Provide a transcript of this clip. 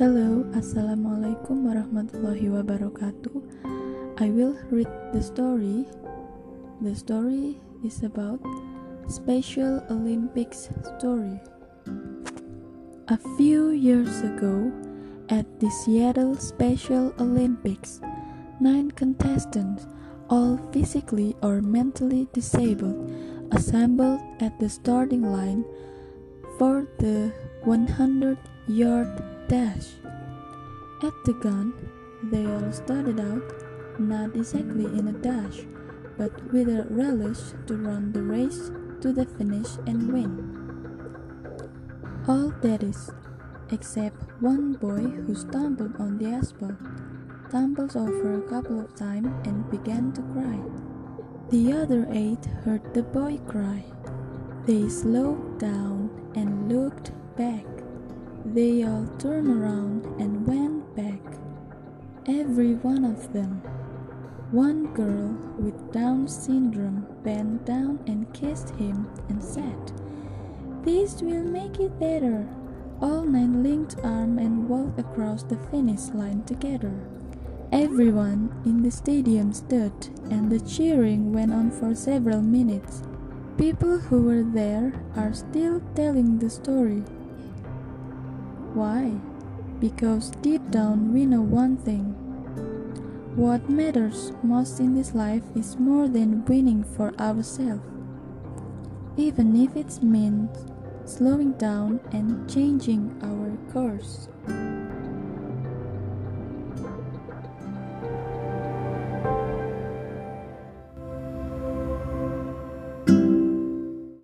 Assalamualaikum warahmatullahi wabarakatuh. I will read the story. The story is about Special Olympics story. A few years ago, at the Seattle Special Olympics, nine contestants, all physically or mentally disabled, assembled at the starting line for the 100 yard dash. At the gun, they all started out not exactly in a dash, but with a relish to run the race to the finish and win. All that is, except one boy who stumbled on the asphalt, tumbled over a couple of times and began to cry. The other eight heard the boy cry. They slowed down and looked back. They all turned around and went back. Every one of them. One girl with Down syndrome bent down and kissed him and said, This will make it better. All nine linked arms and walked across the finish line together. Everyone in the stadium stood, and the cheering went on for several minutes. People who were there are still telling the story. Why? Because deep down we know one thing. What matters most in this life is more than winning for ourselves. Even if it means slowing down and changing our course.